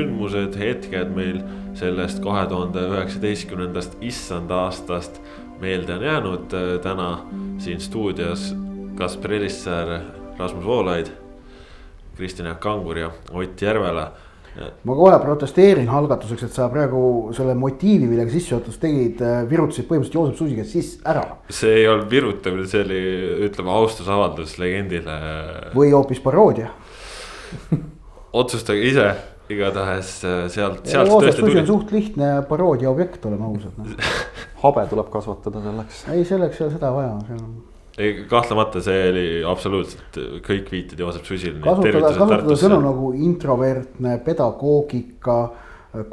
sündmused, hetked meil sellest kahe tuhande üheksateistkümnendast issanda aastast meelde on jäänud. Äh, täna siin stuudios Kaspar Elissaar, Rasmus Voolaid, Kristjan Jaak Kangur ja Ott Järvela ma kohe protesteerin algatuseks, et sa praegu selle motiivi, millega sissejuhatust tegid, äh, virutasid põhimõtteliselt Joosep Susi käest siis ära. see ei olnud virutamine, see oli, ütleme, austusavaldus legendile. või hoopis paroodia otsustage ise, igatahes äh, sealt, sealt tõesti tuli. suht lihtne paroodia objekt, oleme ausad no. habe tuleb kasvatada selleks. ei, selleks ei ole seda vaja, seal on ei, kahtlemata see oli absoluutselt kõik viited Joosep Susile. kasutada, kasutada sõnu nagu introvertne, pedagoogika,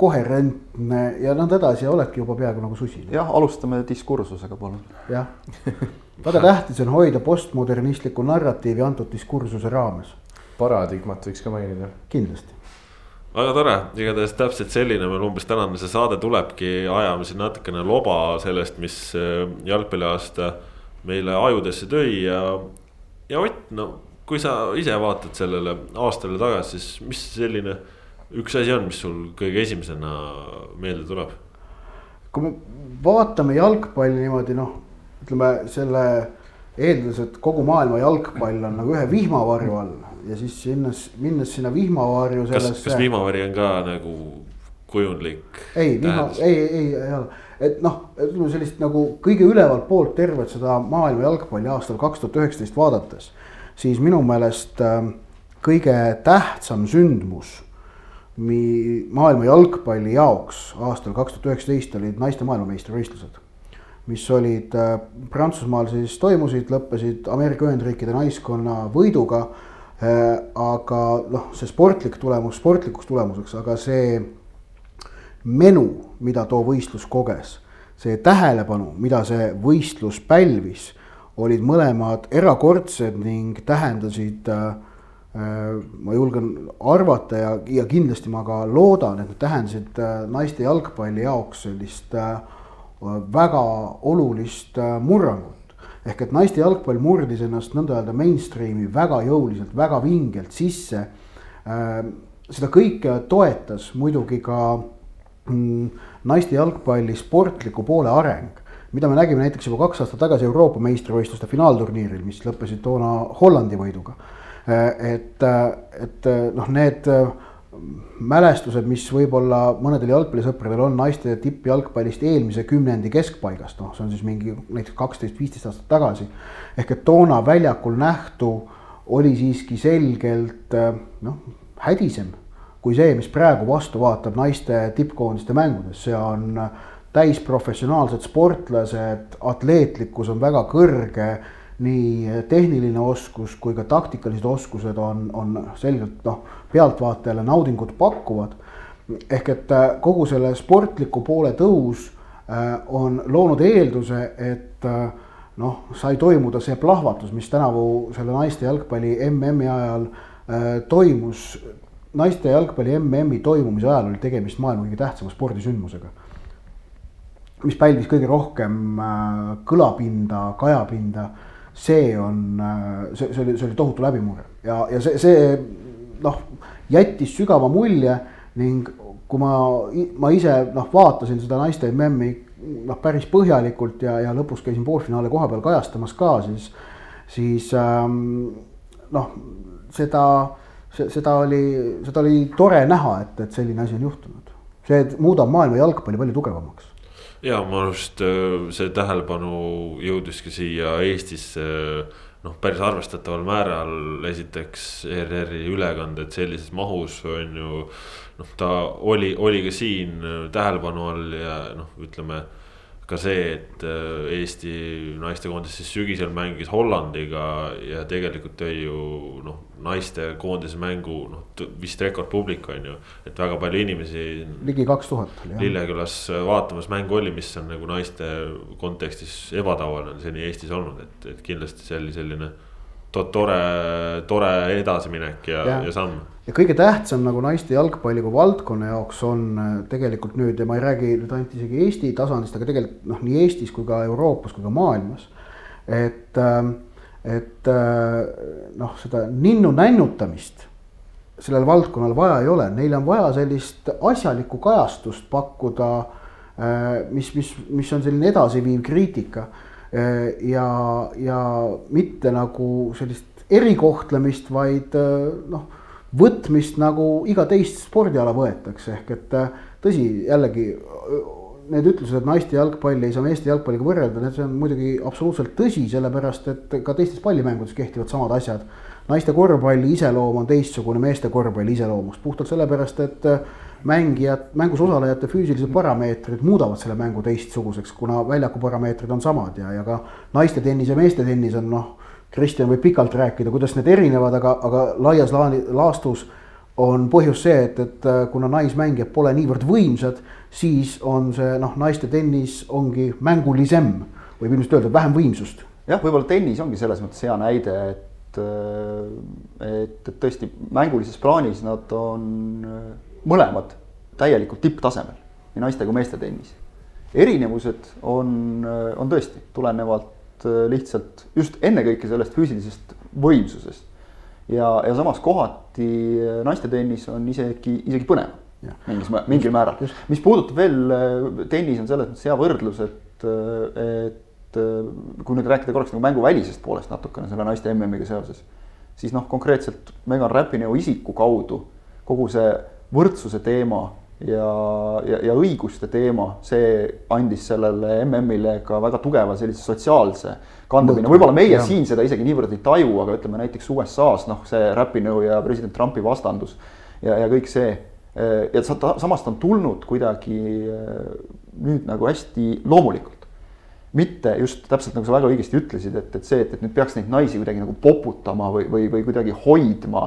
koherentne ja nõnda edasi ja oledki juba peaaegu nagu susi. jah, alustame diskursusega, palun. jah, väga tähtis on hoida postmodernistlikku narratiivi antud diskursuse raames. paradigmat võiks ka mainida. kindlasti väga tore, igatahes täpselt selline meil umbes tänane see saade tulebki, ajame siin natukene loba sellest, mis äh, jalgpalliaasta meile ajudesse tõi ja, ja Ott, no kui sa ise vaatad sellele aastale tagasi, siis mis selline üks asi on, mis sul kõige esimesena meelde tuleb? kui me vaatame jalgpalli niimoodi noh, ütleme selle eeldades, et kogu maailma jalgpall on nagu ühe vihmavarju all ja siis sinnes, minnes sinna vihmavarju sellesse. kas, kas vihmavari on ka nagu kujundlik? ei, vihma, ei, ei, ei ole et noh, ütleme sellist nagu kõige ülevalt poolt tervet seda maailma jalgpalli aastal kaks tuhat üheksateist vaadates, siis minu meelest äh, kõige tähtsam sündmus mi-, maailma jalgpalli jaoks aastal kaks tuhat üheksateist olid naiste maailmameistrivõistlused. mis olid äh, Prantsusmaal siis toimusid, lõppesid Ameerika Ühendriikide naiskonna võiduga. Aga noh, see sportlik tulemus sportlikuks tulemuseks, aga see menu, mida too võistlus koges, see tähelepanu, mida see võistlus pälvis, olid mõlemad erakordsed ning tähendasid äh, äh, ma julgen arvata ja, ja kindlasti ma ka loodan, et need tähendasid äh, naiste jalgpalli jaoks sellist väga olulist murrangut. Ehk et naiste jalgpall murdis ennast nõnda öelda mainstream'i väga jõuliselt, väga vingelt sisse. seda kõike toetas muidugi ka Mm, naiste jalgpalli sportliku poole areng, mida me nägime näiteks juba kaks aastat tagasi Euroopa meistrivõistluste finaalturniiril, mis lõppesid toona Hollandi võiduga. Äh, et, äh, et äh, noh, need mälestused, mis võib-olla mõnedel jalgpallisõpradel on naiste tippjalgpallist eelmise kümnendi keskpaigast, noh, see on siis mingi näiteks kaksteist, viisteist aastat tagasi. ehk et toona väljakul nähtu oli siiski selgelt noh, hädisem kui see, mis praegu vastu vaatab naiste tippkoondiste mängudes, see on täisprofessionaalsed sportlased, atleetlikkus on väga kõrge. nii tehniline oskus kui ka taktikalised oskused on, on selgelt noh, pealtvaatajale naudingut pakkuvad. ehk et äh, kogu selle sportliku poole tõus äh, on loonud eelduse, et äh, noh, sai toimuda see plahvatus, mis tänavu selle naiste jalgpalli MM-i ajal toimus naiste jalgpalli MM-i toimumise ajal oli tegemist maailma kõige tähtsama spordisündmusega. mis pälvis kõige rohkem kõlapinda, kajapinda, see on, see, see oli, see oli tohutu läbimurre ja, ja see, see noh, jättis sügava mulje ning kui ma, ma ise noh, vaatasin seda naiste MM-i noh, päris põhjalikult ja, ja lõpus käisin poolfinaale koha peal kajastamas ka, siis, siis ähm, noh, seda seda oli, seda oli tore näha, et, et selline asi on juhtunud. see muudab maailma jalgpalli palju tugevamaks. ja mu arust äh, see tähelepanu jõudiski siia Eestisse noh, päris arvestataval määral esiteks ERR-i ülekanded sellises mahus on ju. noh, ta oli, oli ka siin tähelepanu all ja noh, ütleme ka see, et äh, Eesti naistekoondis siis sügisel mängis Hollandiga ja tegelikult tõi ju noh, naistekoondise mängu noh, vist rekordpublik on ju. et väga palju inimesi. ligi kaks tuhat oli jah. Lillekülas vaatamas mängu oli, mis on nagu naiste kontekstis ebatavaline seni Eestis olnud, et, et kindlasti see oli selline tore, tore edasiminek ja, ja., ja samm ja kõige tähtsam nagu naiste jalgpalli kui valdkonna jaoks on äh, tegelikult nüüd ja ma ei räägi nüüd ainult isegi Eesti tasandist, aga tegelikult noh, nii Eestis kui ka Euroopas kui ka maailmas. et, ähm, et äh, noh, seda ninnu nännutamist sellel valdkonnal vaja ei ole, neile on vaja sellist asjalikku kajastust pakkuda. Äh, mis, mis, mis on selline edasiviiv kriitika ja, ja mitte nagu sellist erikohtlemist, vaid noh võtmist nagu iga teist spordiala võetakse, ehk et äh, tõsi, jällegi need ütlused, et naiste jalgpalli ei saa meeste jalgpalliga võrrelda, need, on muidugi absoluutselt tõsi, sellepärast et ka teistes pallimängudes kehtivad samad asjad. naiste korvpalli iseloom on teistsugune meeste korvpalli iseloomust, puhtalt sellepärast, et äh, mängijad, mängus osalejate füüsilised parameetrid muudavad selle mängu teistsuguseks, kuna väljaku parameetrid on samad ja, ja ka naiste tennis ja meeste tennis on noh Kristjan võib pikalt rääkida, kuidas need erinevad, aga, aga laias laastus on põhjus see, et, et äh, kuna naismängijad pole niivõrd võimsad, siis on see noh, naiste tennis ongi mängulisem, võib ilmselt öelda, vähem võimsust. jah, võib-olla tennis ongi selles mõttes hea näide, et, äh, et, et tõesti mängulises plaanis nad on äh, mõlemad täielikult tipptasemel, nii naiste kui meeste tennis. erinevused on, on tõesti, tulenevalt Äh, lihtsalt just ennekõike sellest füüsilisest võimsusest. ja, ja samas kohati äh, naiste tennis on isegi, isegi põnevam mingis, mingil määral. mis puudutab veel, äh, tennis on selles mõttes hea võrdlus, et, et kui nüüd rääkida korraks nagu mänguvälisest poolest natukene selle naiste MM-iga seoses. siis noh, konkreetselt Megan Rapinoe isiku kaudu kogu see võrdsuse teema ja, ja, ja õiguste teema, see andis sellele MM-ile ka väga tugeva sellise sotsiaalse kandepinna, võib-olla meie ja. siin seda isegi niivõrd ei taju, aga ütleme näiteks USA-s noh, see Rapinoe ja president Trumpi vastandus ja, ja kõik see. ja samas ta on tulnud kuidagi nüüd nagu hästi loomulikult mitte just täpselt nagu sa väga õigesti ütlesid, et, et see, et, et nüüd peaks neid naisi kuidagi nagu poputama või, või, või kuidagi hoidma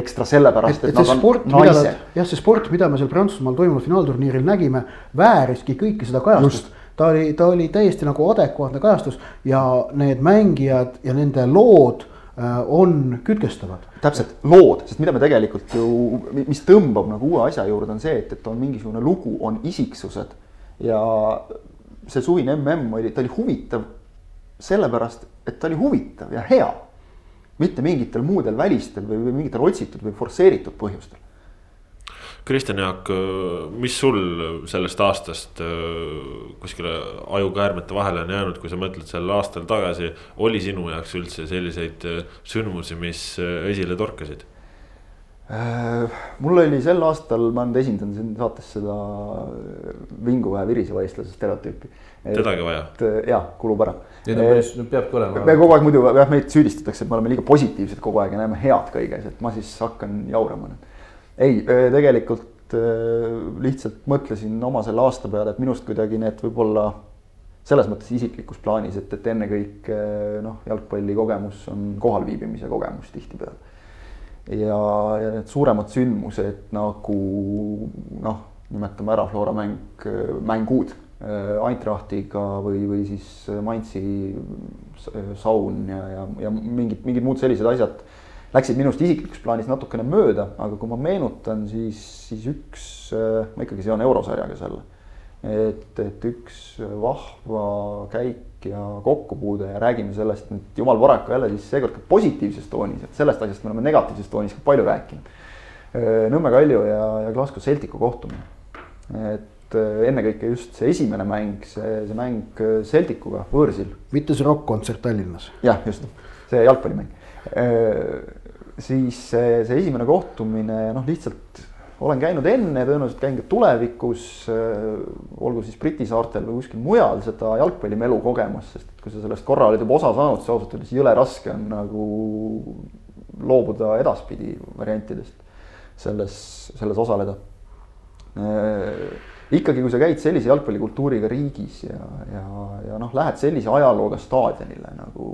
ekstra sellepärast, et, et, et nad sport, on naised. jah, see sport, mida me seal Prantsusmaal toimunud finaalturniiril nägime, vääriski kõike seda kajastust. ta oli, ta oli täiesti nagu adekvaatne kajastus ja need mängijad ja nende lood äh, on kütkestavad. täpselt, lood, sest mida me tegelikult ju, mis tõmbab nagu uue asja juurde, on see, et, et on mingisugune lugu, on isiksused ja see suvine mm oli, ta oli huvitav sellepärast, et ta oli huvitav ja hea. mitte mingitel muudel välistel või, või mingitel otsitud või forsseeritud põhjustel. Kristjan Jaak, mis sul sellest aastast kuskile ajukäärmete vahele on jäänud, kui sa mõtled sellel aastal tagasi, oli sinu jaoks üldse selliseid sündmusi, mis esile torkasid? Mul oli sel aastal, ma nüüd esindan siin saates seda vinguväe viriseva eestlase stereotüüpi. tedagi vaja. Jah, kulub ära. ja no päris, peabki olema. me kogu aeg muidu jah, meid süüdistatakse, et me oleme liiga positiivsed kogu aeg ja näeme head kõiges, et ma siis hakkan jaurama nüüd. ei, tegelikult lihtsalt mõtlesin oma selle aasta peale, et minust kuidagi need võib-olla selles mõttes isiklikus plaanis, et, et ennekõike noh, jalgpallikogemus on kohalviibimise kogemus tihtipeale ja, ja need suuremad sündmused nagu noh, nimetame ära Flora mäng, mängud Eintrachtiga või, või siis Mainzi saun ja, ja, ja mingid, mingid muud sellised asjad läksid minust isiklikus plaanis natukene mööda, aga kui ma meenutan, siis, siis üks, ma ikkagi seon eurosarjaga selle. et, et üks vahva käik ja kokkupuude ja räägime sellest nüüd jumal paraku jälle siis seekord ka positiivses toonis, et sellest asjast me oleme negatiivses toonis ka palju rääkinud. Nõmme Kalju ja, ja Glasgow Celticu kohtumine. et ennekõike just see esimene mäng, see, see mäng Celticuga võõrsil. mitte see rokk-kontsert Tallinnas. jah, just, see jalgpallimäng. siis see, see esimene kohtumine noh, lihtsalt olen käinud enne, tõenäoliselt käin ka tulevikus, äh, olgu siis Briti saartel või kuskil mujal seda jalgpallimelu kogemas, sest kui sa sellest korra oled juba osa saanud, siis ausalt öeldes jõle raske on nagu loobuda edaspidi variantidest selles, selles osaleda. Äh, ikkagi, kui sa käid sellise jalgpallikultuuriga riigis ja, ja, ja noh, lähed sellise ajalooga staadionile nagu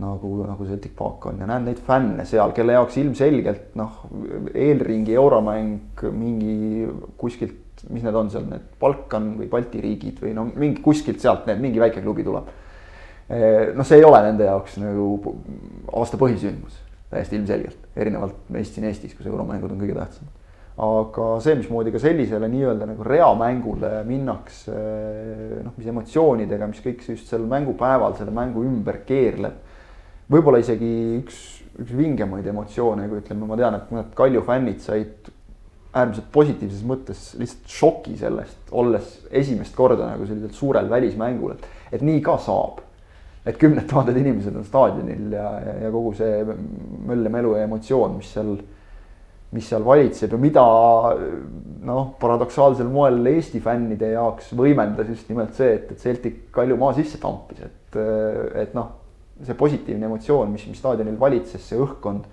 nagu, nagu Celtic Park on ja näen neid fänne seal, kelle jaoks ilmselgelt noh, eelringi euromäng mingi kuskilt, mis need on seal, need Balkan või Balti riigid või no mingi kuskilt sealt need, mingi väike klubi tuleb. noh, see ei ole nende jaoks nagu aasta põhisündmus, täiesti ilmselgelt, erinevalt meist siin Eestis, kus euromängud on kõige tähtsamad. aga see, mismoodi ka sellisele nii-öelda nagu reamängule minnakse, noh, mis emotsioonidega, mis kõik just sel mängupäeval selle mängu ümber keerleb. Võib-olla isegi üks, üks vingemaid emotsioone, kui ütleme, ma tean, et mõned Kalju fännid said äärmiselt positiivses mõttes lihtsalt šoki sellest, olles esimest korda nagu sellisel suurel välismängul, et, et nii ka saab. Et kümned tuhanded inimesed on staadionil ja, ja, ja kogu see möll ja melu ja emotsioon, mis seal, mis seal valitseb ja mida noh, paradoksaalsel moel Eesti fännide jaoks võimendas just nimelt see, et, et Celtic Kalju maa sisse tampis, et, et noh, see positiivne emotsioon, mis, mis staadionil valitses, see õhkkond.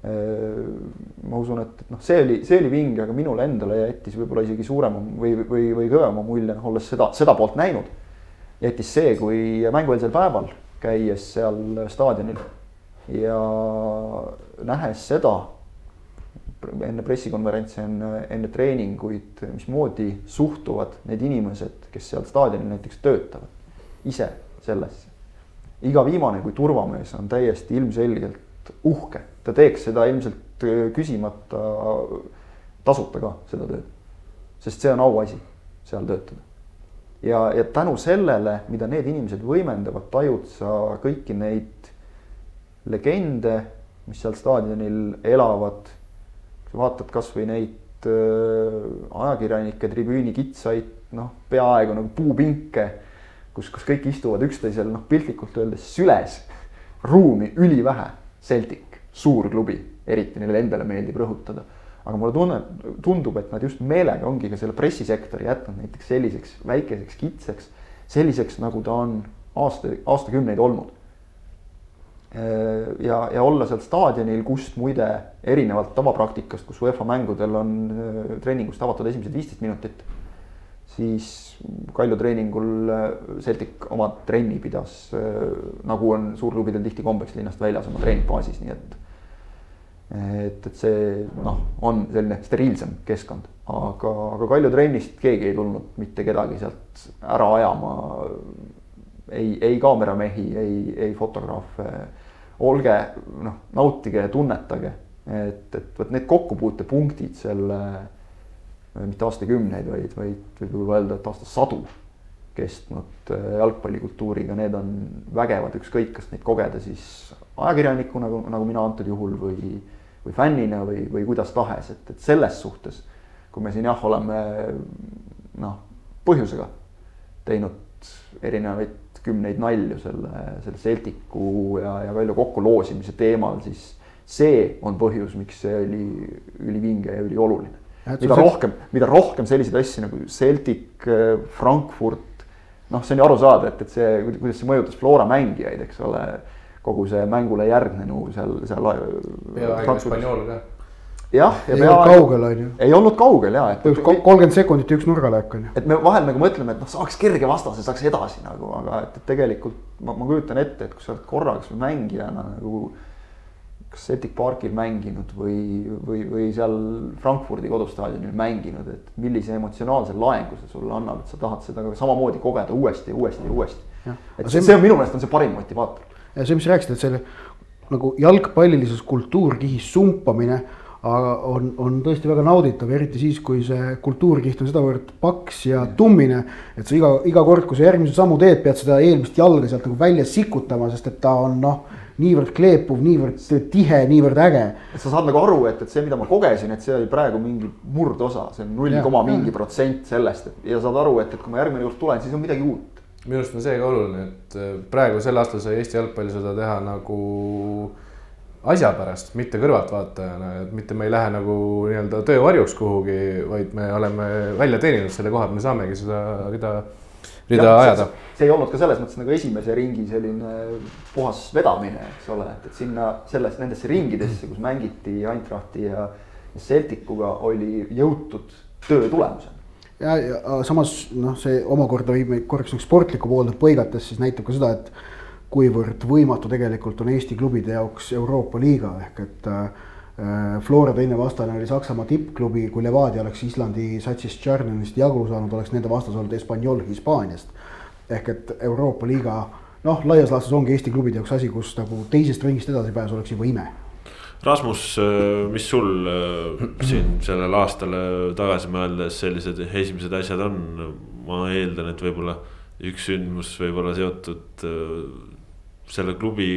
ma usun, et, et noh, see oli, see oli vinge, aga minule endale jättis võib-olla isegi suurema või, või, või kõvema mulje, noh olles seda, seda poolt näinud jättis see, kui mängueelsel päeval käies seal staadionil ja nähes seda enne pressikonverentsi, enne, enne treeninguid, mismoodi suhtuvad need inimesed, kes seal staadionil näiteks töötavad ise sellesse. Iga viimane kui turvamees on täiesti ilmselgelt uhke, ta teeks seda ilmselt küsimata tasuta ka seda tööd. sest see on auasi seal töötada ja, ja tänu sellele, mida need inimesed võimendavad, tajud sa kõiki neid legende, mis seal staadionil elavad. vaatad kasvõi neid äh, ajakirjanike tribüüni kitsaid, noh, peaaegu nagu puupinke, kus, kus kõik istuvad üksteisel, noh, piltlikult öeldes süles, ruumi ülivähe. Celtic, suur klubi, eriti neile endale meeldib rõhutada aga mulle tunne, tundub, et nad just meelega ongi ka selle pressisektori jätnud näiteks selliseks väikeseks, kitsaks, selliseks, nagu ta on aasta, aastakümneid olnud. ja, ja olla seal staadionil, kust muide erinevalt tavapraktikast, kus UEFA mängudel on äh, treeningust avatud esimesed viisteist minutit, siis Kalju treeningul äh, Celtic oma trenni pidas, äh, nagu on suurklubidel tihti kombeks linnast väljas oma treeningbaasis, nii et et, et see noh, on selline steriilsem keskkond, aga, aga Kalju trennist keegi ei tulnud mitte kedagi sealt ära ajama. ei, ei kaameramehi, ei, ei fotograafe. olge noh, nautige tunnetage, et, et vot need kokkupuutepunktid selle mitte aastakümneid, vaid, vaid võib juba öelda, et aastasadu kestnud jalgpallikultuuriga, need on vägevad, ükskõik, kas neid kogeda siis ajakirjanikuna nagu, nagu mina antud juhul või või fännina või, või kuidas tahes, et, et selles suhtes, kui me siin jah, oleme noh, põhjusega teinud erinevaid kümneid nalju selle, selle Celticu ja, ja Kalju kokkuloosimise teemal, siis see on põhjus, miks see oli ülivinge ja ülioluline. Mida rohkem, mida rohkem selliseid asju nagu Celtic, Frankfurt, noh, see on ju aru saada, et, et see, kuidas see mõjutas Flora mängijaid, eks ole kogu see mängule järgnenu seal, seal. peaaegu Hispaaniol ka. jah, ja ei olnud kaugel, on ju. ei olnud kaugel ja, et. kolmkümmend sekundit ja üks nurgalöök on ju. et me vahel nagu mõtleme, et noh, saaks kerge vastase, saaks edasi nagu, aga et, et tegelikult ma, ma kujutan ette, et kui sa oled korra kasvõi mängijana nagu kas Celtic Parkil mänginud või, või, või seal Frankfurdi kodustaadionil mänginud, et millise emotsionaalse laengu see sulle annab, et sa tahad seda samamoodi kogeda uuesti ja uuesti ja uuesti. et see, see on minu meelest on see parim motivaator ja see, mis sa rääkisid, et selle nagu jalgpallilises kultuurkihis sumpamine on, on tõesti väga nauditav, eriti siis, kui see kultuurkiht on sedavõrd paks ja tummine. et sa iga, iga kord, kui sa järgmise sammu teed, pead seda eelmist jalga sealt nagu välja sikutama, sest et ta on noh, niivõrd kleepuv, niivõrd tihe, niivõrd äge. et sa saad nagu aru, et, et see, mida ma kogesin, et see oli praegu mingi murdosa, see on null koma mingi protsent sellest, et ja saad aru, et, et kui ma järgmine kord tulen, siis on midagi uut minu arust on see ka oluline, et äh, praegu sel aastal sai Eesti jalgpalli seda teha nagu asja pärast, mitte kõrvaltvaatajana, et mitte me ei lähe nagu nii-öelda töövarjuks kuhugi, vaid me oleme välja teeninud selle koha, et me saamegi seda rida, rida ja, ajada. see ei olnud ka selles mõttes nagu esimese ringi selline puhas vedamine, eks ole, et, et sinna selles, nendesse ringidesse, kus mängiti Eintrachti ja Celticuga oli jõutud töö tulemusena ja, ja samas noh, see omakorda viib meid korraks nagu sportlikku poolde põigates, siis näitab ka seda, et kuivõrd võimatu tegelikult on Eesti klubide jaoks Euroopa liiga ehk et äh, Flora teine vastane oli Saksamaa tippklubi, kui Levadia oleks Islandi satsist Tšernenist jagu saanud, oleks nende vastas olnud Espanyol Hispaaniast. ehk et Euroopa liiga noh, laias laastus ongi Eesti klubide jaoks asi, kus nagu teisest ringist edasipääs oleks juba ime. Rasmus, mis sul siin sellele aastale tagasi mõeldes sellised esimesed asjad on? ma eeldan, et võib-olla üks sündmus võib olla seotud selle klubi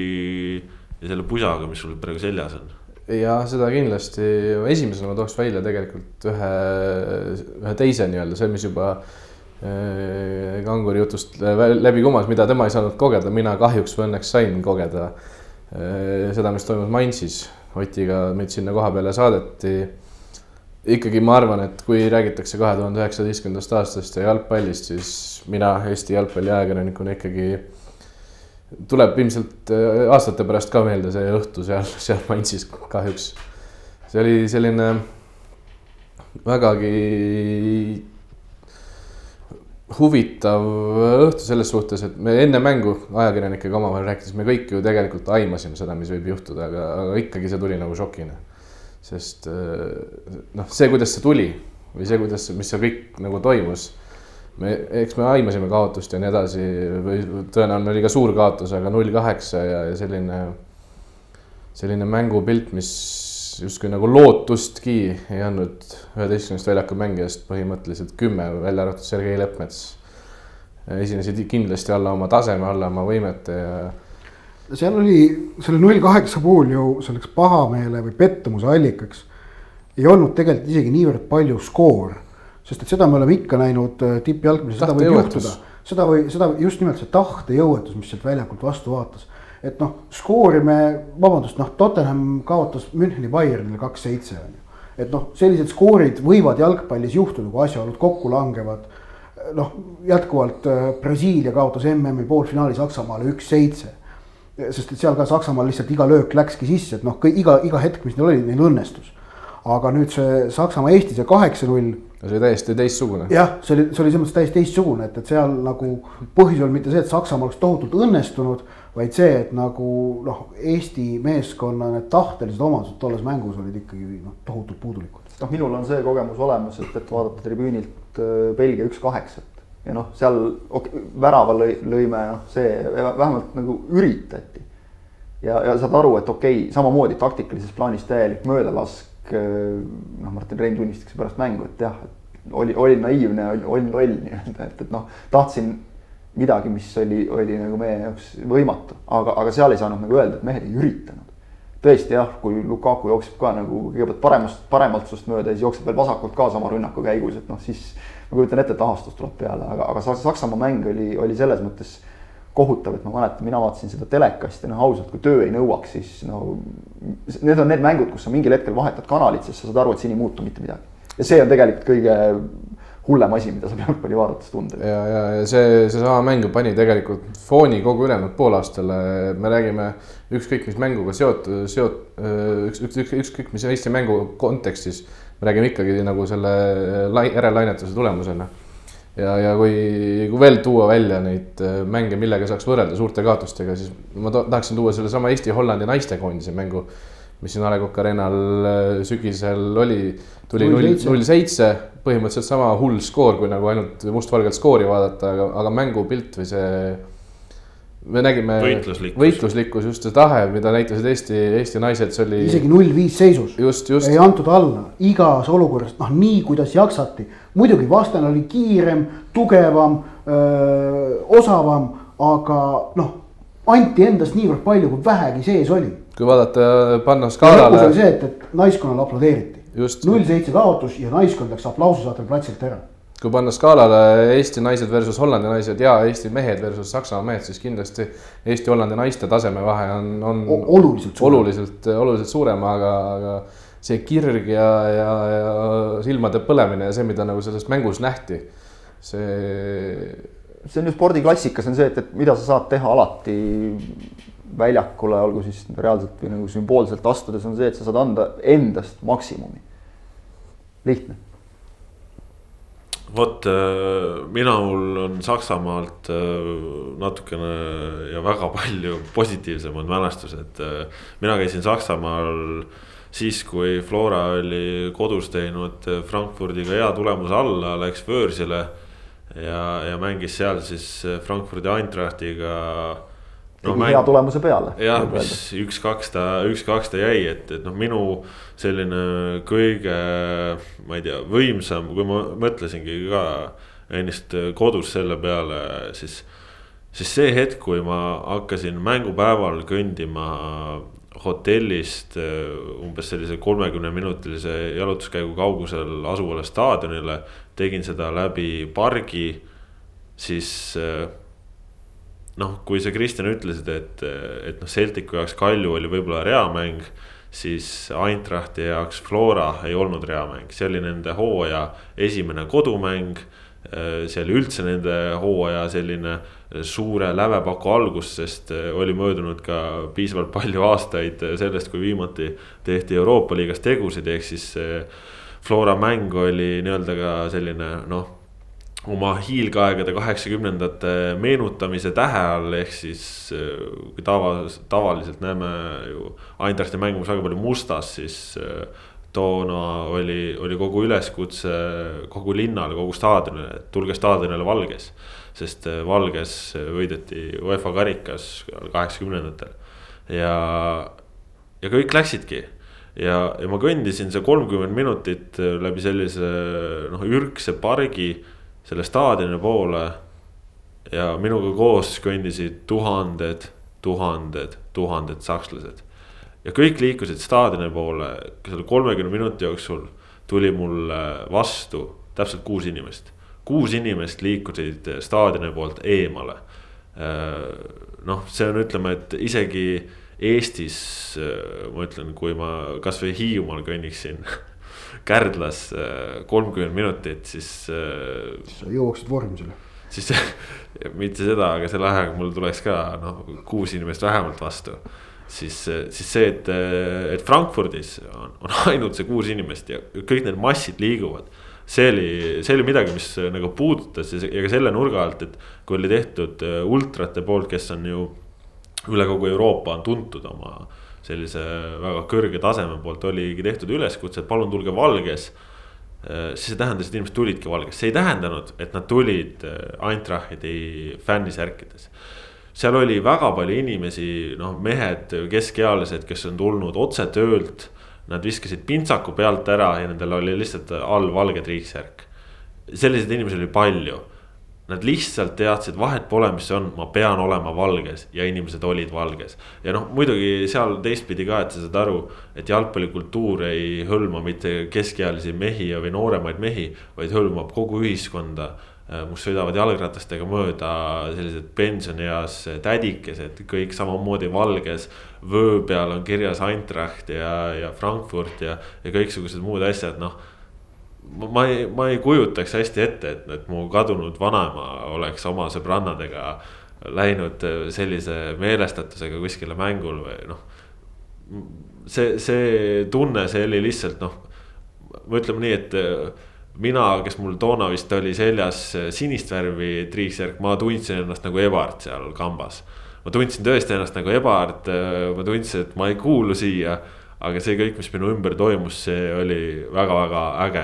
ja selle pusaga, mis sul praegu seljas on ja seda kindlasti, esimesena ma tooks välja tegelikult ühe, ühe teise nii-öelda, see, mis juba äh, Kanguri jutust läbi kumas, mida tema ei saanud kogeda, mina kahjuks või õnneks sain kogeda äh, seda, mis toimus Mainzis. Otiga meid sinna koha peale saadeti. ikkagi ma arvan, et kui räägitakse kahe tuhande üheksateistkümnendast aastast ja jalgpallist, siis mina Eesti jalgpalli ajakirjanikuna ikkagi tuleb ilmselt äh, aastate pärast ka meelde see õhtu seal, seal Mainzis kahjuks. see oli selline vägagi huvitav õhtu selles suhtes, et me enne mängu ajakirjanikega omavahel rääkides, me kõik ju tegelikult aimasime seda, mis võib juhtuda, aga, aga ikkagi see tuli nagu šokina. sest äh, noh, see, kuidas see tuli või see, kuidas, mis seal kõik nagu toimus me, eks me aimasime kaotust ja nii edasi või tõenäoline oli ka suur kaotus, aga null kaheksa ja, ja selline, selline mängupilt, mis justkui nagu lootustki ei andnud üheteistkümnest väljaku mängijast põhimõtteliselt kümme, välja arvatud Sergei Leppmets. esinesid kindlasti alla oma taseme, alla oma võimete ja. seal oli selle null kaheksa puhul ju selleks pahameele või pettumuse allikaks ei olnud tegelikult isegi niivõrd palju skoor sest et seda me oleme ikka näinud äh, tippjalgpallis, seda võib juhtuda. seda või seda just nimelt see tahtejõuetus, mis sealt väljakult vastu vaatas. et noh, skoori me, vabandust, noh, Tottenham kaotas Müncheni Bayernile kaks-seitse on ju. et noh, sellised skoorid võivad jalgpallis juhtuda, kui asjaolud kokku langevad. noh, jätkuvalt äh, Brasiilia kaotas MM-i poolfinaali Saksamaale üks-seitse sest et seal ka Saksamaal lihtsalt iga löök läkski sisse, et noh, iga, iga hetk, mis neil oli, neil õnnestus. Aga nüüd see Saksamaa-Eesti see kaheksa-null see oli täiesti teistsugune. jah, see oli, see oli selles mõttes täiesti teistsugune, et, et seal nagu põhjus ei olnud mitte see, et Saksamaa oleks tohutult õnnestunud. vaid see, et nagu noh, Eesti meeskonna need tahtelised omadused tolles mängus olid ikkagi noh, tohutult puudulikud. noh, minul on see kogemus olemas, et, et vaadata tribüünilt äh, Belgia üks kaheksat ja noh, seal okay, värava lõi, lõime, noh, see vähemalt nagu üritati. ja, ja saad aru, et okei okay,, samamoodi taktikalises plaanis täielik möödalask noh, Martin Rein tunnistas pärast mängu, et jah, oli, olin naiivne, olin loll nii-öelda, et, et noh, tahtsin midagi, mis oli, oli nagu meie jaoks võimatu, aga, aga seal ei saanud nagu öelda, et mehed ei üritanud. tõesti jah, kui Lukaku jookseb ka nagu kõigepealt paremast, paremalt sust mööda ja siis jookseb veel vasakult ka sama rünnaku käigus, et noh, siis ma kujutan ette, et ahastus tuleb peale, aga, aga Saksamaa mäng oli, oli selles mõttes kohutav, et ma mäletan, mina vaatasin seda telekast ja noh, ausalt, kui töö ei nõuaks, siis no. Need on need mängud, kus sa mingil hetkel vahetad kanalit, sest sa saad aru, et siin ei muutu mitte midagi. ja see on tegelikult kõige hullem asi, mida saab jalgpalli vaadates tunda. ja, ja, ja see, seesama mäng pani tegelikult fooni kogu ülejäänud poolaastale, me räägime ükskõik mis mänguga seotud, seot-, üks, üks, üks, ükskõik mis Eesti mängu kontekstis. me räägime ikkagi nagu selle lai-, järellainetuste tulemusena ja, ja kui, kui veel tuua välja neid äh, mänge, millega saaks võrrelda suurte kaotustega, siis ma tahaksin tuua sellesama Eesti-Hollandi naistekoondise mängu, mis siin A Le Coq Arena'l äh, sügisel oli, tuli null, null seitse, põhimõtteliselt sama hull skoor, kui nagu ainult mustvalgelt skoori vaadata, aga, aga mängupilt või see me nägime võitluslikkus, võitluslikkus, just see tahe, mida näitasid Eesti, Eesti naised, see oli. isegi null viis seisus. just, just. ei antud alla, igas olukorras, noh nii, kuidas jaksati. muidugi vastane oli kiirem, tugevam, osavam, aga noh, anti endast niivõrd palju, kui vähegi sees oli. kui vaadata, panna skaalale. lõpus oli see, et, et naiskonnale aplodeeriti. null seitse kaotus ja naiskond läks aplaususaatel platsilt ära kui panna skaalale Eesti naised versus Hollandi naised ja Eesti mehed versus Saksamaa mehed, siis kindlasti Eesti-Hollandi naiste tasemevahe on, on oluliselt suurem. oluliselt, oluliselt suurem, aga, aga see kirg ja, ja, ja silmade põlemine ja see, mida nagu selles mängus nähti, see. see on ju spordiklassikas on see, et, et mida sa saad teha alati väljakule, olgu siis reaalselt või nagu sümboolselt astudes, on see, et sa saad anda endast maksimumi. lihtne vot äh, minul on Saksamaalt äh, natukene ja väga palju positiivsemad mälestused. Äh, mina käisin Saksamaal siis, kui Flora oli kodus teinud Frankfurdiga hea tulemuse alla, läks Võõrsile. ja, ja mängis seal siis Frankfurdi Eintrachtiga no, hea tulemuse peale. jah, mis üks-kaks ta, üks-kaks ta jäi, et, et noh, minu selline kõige, ma ei tea, võimsam, kui ma mõtlesingi ka ennist kodus selle peale, siis. siis see hetk, kui ma hakkasin mängupäeval kõndima hotellist umbes sellise kolmekümne minutilise jalutuskäigu kaugusel asuvale staadionile. tegin seda läbi pargi, siis noh, kui sa Kristjan ütlesid, et, et noh, Celticu jaoks Kalju oli võib-olla reamäng. siis Eintrachti jaoks Flora ei olnud reamäng, see oli nende hooaja esimene kodumäng. see oli üldse nende hooaja selline suure lävepaku algus, sest oli möödunud ka piisavalt palju aastaid sellest, kui viimati tehti Euroopa liigas tegusid, ehk siis. Flora mäng oli nii-öelda ka selline noh oma hiilgeaegade kaheksakümnendate meenutamise tähe all, ehk siis kui tava, tavaliselt näeme ju Eindrachti mängimas väga palju mustas, siis toona oli, oli kogu üleskutse kogu linnale, kogu staadionile, et tulge staadionile valges. sest valges võideti UEFA karikas kaheksakümnendatel ja, ja kõik läksidki ja, ja ma kõndisin see kolmkümmend minutit läbi sellise noh, ürgse pargi selle staadioni poole. ja minuga koos kõndisid tuhanded, tuhanded, tuhanded sakslased. ja kõik liikusid staadioni poole, selle kolmekümne minuti jooksul tuli mulle vastu täpselt kuus inimest. kuus inimest liikusid staadioni poolt eemale. noh, see on, ütleme, et isegi Eestis ma ütlen, kui ma kasvõi Hiiumaal kõnniksin Kärdlas äh, kolmkümmend minutit, siis. Äh, siis sa jõuaksid vormisele. siis mitte seda, aga selle ajaga mul tuleks ka noh, kuus inimest vähemalt vastu. siis, siis see, et, et Frankfurdis on, on ainult see kuus inimest ja kõik need massid liiguvad see oli, see oli midagi, mis nagu puudutas ja, ka selle nurga alt, et kui oli tehtud äh, ultrate poolt, kes on ju üle kogu Euroopa on tuntud oma äh, sellise väga kõrge taseme poolt oligi tehtud üleskutse, et palun tulge valges. Siis see tähendas, et inimesed tulidki valges, see ei tähendanud, et nad tulid äh, Eintrachti fännisärkides. seal oli väga palju inimesi, noh, mehed, keskealised, kes on tulnud otse töölt. Nad viskasid pintsaku pealt ära ja nendel oli lihtsalt all valge triiksärk. selliseid inimesi oli palju Nad lihtsalt teadsid, vahet pole, mis see on, ma pean olema valges ja inimesed olid valges. ja noh, muidugi seal teistpidi ka, et sa saad aru, et jalgpallikultuur ei hõlma mitte keskealisi mehi või nooremaid mehi, vaid hõlmab kogu ühiskonda äh, kus sõidavad jalgratastega mööda sellised pensionieas tädikesed, kõik samamoodi valges. vöö peal on kirjas Eintracht ja, ja Frankfurt ja, ja kõiksugused muud asjad, noh ma ei, ma ei kujutaks hästi ette, et, et mu kadunud vanaema oleks oma sõbrannadega läinud sellise meelestatusega kuskile mängule või noh. see, see tunne, see oli lihtsalt noh, ütleme nii, et mina, kes mul toona vist oli seljas sinist värvi triiksärk, ma tundsin ennast nagu Ebart seal kambas. ma tundsin tõesti ennast nagu Ebart, ma tundsin, et ma ei kuulu siia. aga see kõik, mis minu ümber toimus, see oli väga-väga äge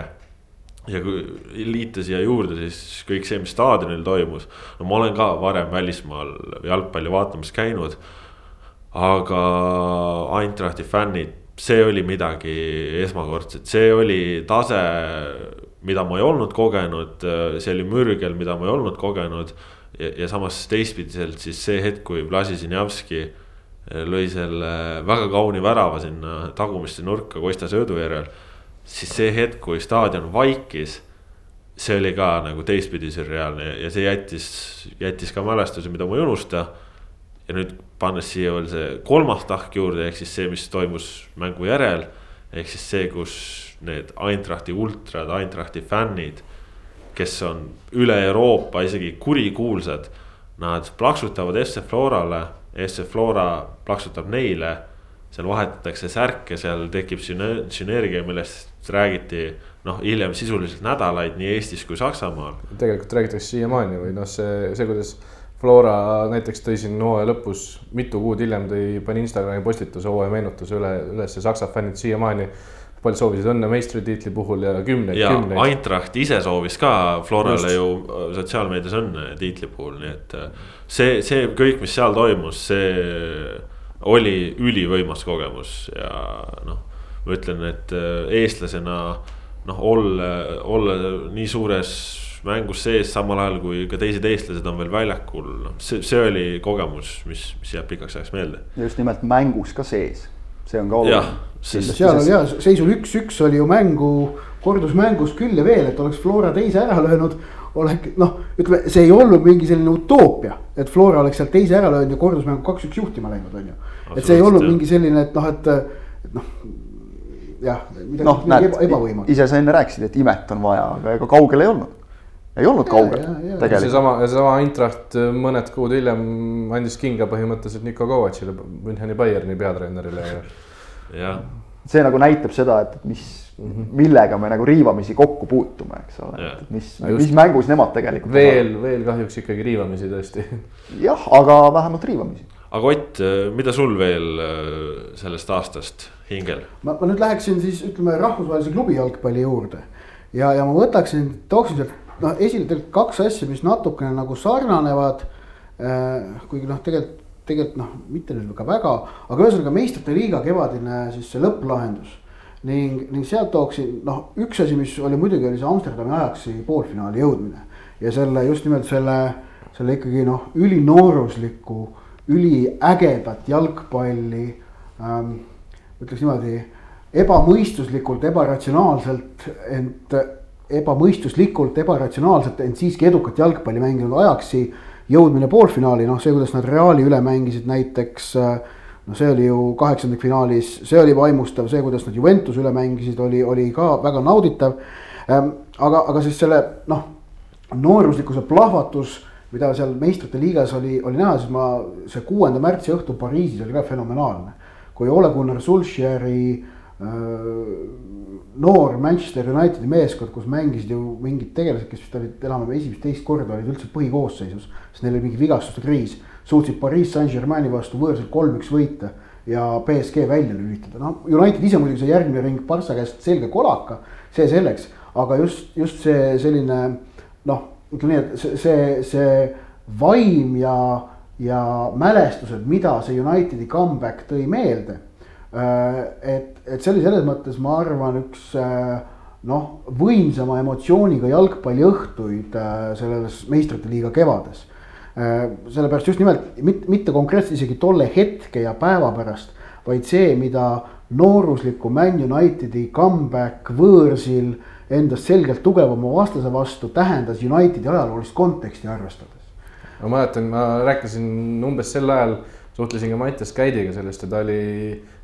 ja kui liita siia juurde siis kõik see, mis staadionil toimus. no ma olen ka varem välismaal jalgpalli vaatamas käinud. aga Eintrachti fännid, see oli midagi esmakordset, see oli tase, mida ma ei olnud kogenud, see oli mürgel, mida ma ei olnud kogenud. ja, ja samas teistpidiselt siis see hetk, kui Vlasi Zinjavski lõi selle väga kauni värava sinna tagumisse nurka Kostja söödu järel siis see hetk, kui staadion vaikis. see oli ka nagu teistpidi sürreaalne ja see jättis, jättis ka mälestuse, mida ma ei unusta. ja nüüd pannes siia veel see kolmas tahk juurde, ehk siis see, mis toimus mängu järel. ehk siis see, kus need Eintrachti ultrad, Eintrachti fännid, kes on üle Euroopa isegi kurikuulsad. Nad plaksutavad FC Florale, FC Flora plaksutab neile seal vahetatakse särke, seal tekib sünergia, millest räägiti noh, hiljem sisuliselt nädalaid nii Eestis kui Saksamaal. tegelikult räägitakse siiamaani või noh, see, see, kuidas Flora näiteks tõi siin hooaja lõpus, mitu kuud hiljem tõi, pani Instagrami postituse hooaja meenutuse üle, üles ja Saksa fännid siiamaani palju soovisid õnne meistritiitli puhul ja kümneid, ja kümneid. Eintracht ise soovis ka Florale Just. ju sotsiaalmeedias õnne tiitli puhul, nii et äh, see, see kõik, mis seal toimus, see oli ülivõimas kogemus ja noh, ma ütlen, et äh, eestlasena noh, olla, olla nii suures mängus sees, samal ajal kui ka teised eestlased on veel väljakul, noh, see, see oli kogemus, mis, mis jääb pikaks ajaks meelde. just nimelt mängus ka sees see on ka oluline. seal oli ja seisul üks-üks oli ju mängu, kordusmängus küll ja veel, et oleks Flora teise ära löönud. oleks noh, ütleme, see ei olnud mingi selline utoopia, et Flora oleks sealt teise ära löönud ja kordusmängu kaks-üks juhtima läinud, on ju. et see ei olnud jah. mingi selline, et noh, et, et noh jah, midagi no, näed, ebavõimatu. ise sa enne rääkisid, et imet on vaja, aga ega kaugel ei olnud ei olnud kaugel tegelikult. seesama, seesama Eintracht mõned kuud hiljem andis kinga põhimõtteliselt Niko Kovacile, Müncheni Bayerni peatreenerile ja. jah. see nagu näitab seda, et mis -hmm. millega me nagu riivamisi kokku puutume, eks ole, et mis, mis mängus nemad tegelikult. veel, veel kahjuks ikkagi riivamisi tõesti. jah, aga vähemalt riivamisi. Aga Ott, mida sul veel äh, sellest aastast hingel? ma, ma nüüd läheksin siis ütleme rahvusvahelise klubi jalgpalli juurde ja, ja ma võtaksin, tooksin sealt noh, esile tegelikult kaks asja, mis natukene nagu sarnanevad äh,. kuigi noh, tegelikult, tegelikult noh, mitte nüüd ka väga, aga ühesõnaga meistrite liiga kevadine siis see lõpplahendus. ning, ning sealt tooksin noh, üks asi, mis oli muidugi, oli see Amsterdami Ajaxi poolfinaali jõudmine. ja selle just nimelt selle, selle ikkagi noh, ülinooruslikku, üliägedat jalgpalli ähm,. ütleks niimoodi ebamõistuslikult, ebaratsionaalselt, ent ebamõistuslikult, ebaratsionaalselt, ent siiski edukat jalgpalli mänginud Ajaxi jõudmine poolfinaali, noh, see, kuidas nad Reali üle mängisid näiteks. no see oli ju kaheksandikfinaalis, see oli vaimustav, see, kuidas nad Juventus üle mängisid, oli, oli ka väga nauditav. Ehm, aga, aga siis selle noh, nooruslikkuse plahvatus, mida seal meistrite liigas oli, oli näha, siis ma, see kuuenda märtsi õhtu Pariisis oli ka fenomenaalne. kui Ole Gunnar Solskjaeri noor Manchester Unitedi meeskond, kus mängisid ju mingid tegelased, kes vist olid enam-vähem esimest-teist korda olid üldse põhikoosseisus. sest neil oli mingi vigastuste kriis, suutsid Pariis Saint-Germaini vastu võõrsil kolm-üks võita ja BSG välja lülitada, noh United ise muidugi sai järgmine ring Barca käest selge kolaka, see selleks. aga just, just see selline noh, ütleme nii, et see, see, see vaim ja, ja mälestused, mida see Unitedi comeback tõi meelde Äh, et, et see oli selles mõttes, ma arvan, üks äh, noh, võimsama emotsiooniga jalgpalliõhtuid äh, selles meistrite liiga kevades. sellepärast just nimelt mitte, mitte konkreetselt isegi tolle hetke ja päeva pärast, vaid see, mida noorusliku Man Unitedi comeback võõrsil endast selgelt tugevama vastase vastu tähendas Unitedi ajaloolist konteksti arvestades. ma mäletan, ma rääkisin umbes sel ajal suhtlesin ka Mattias Käidiga sellest ja ta oli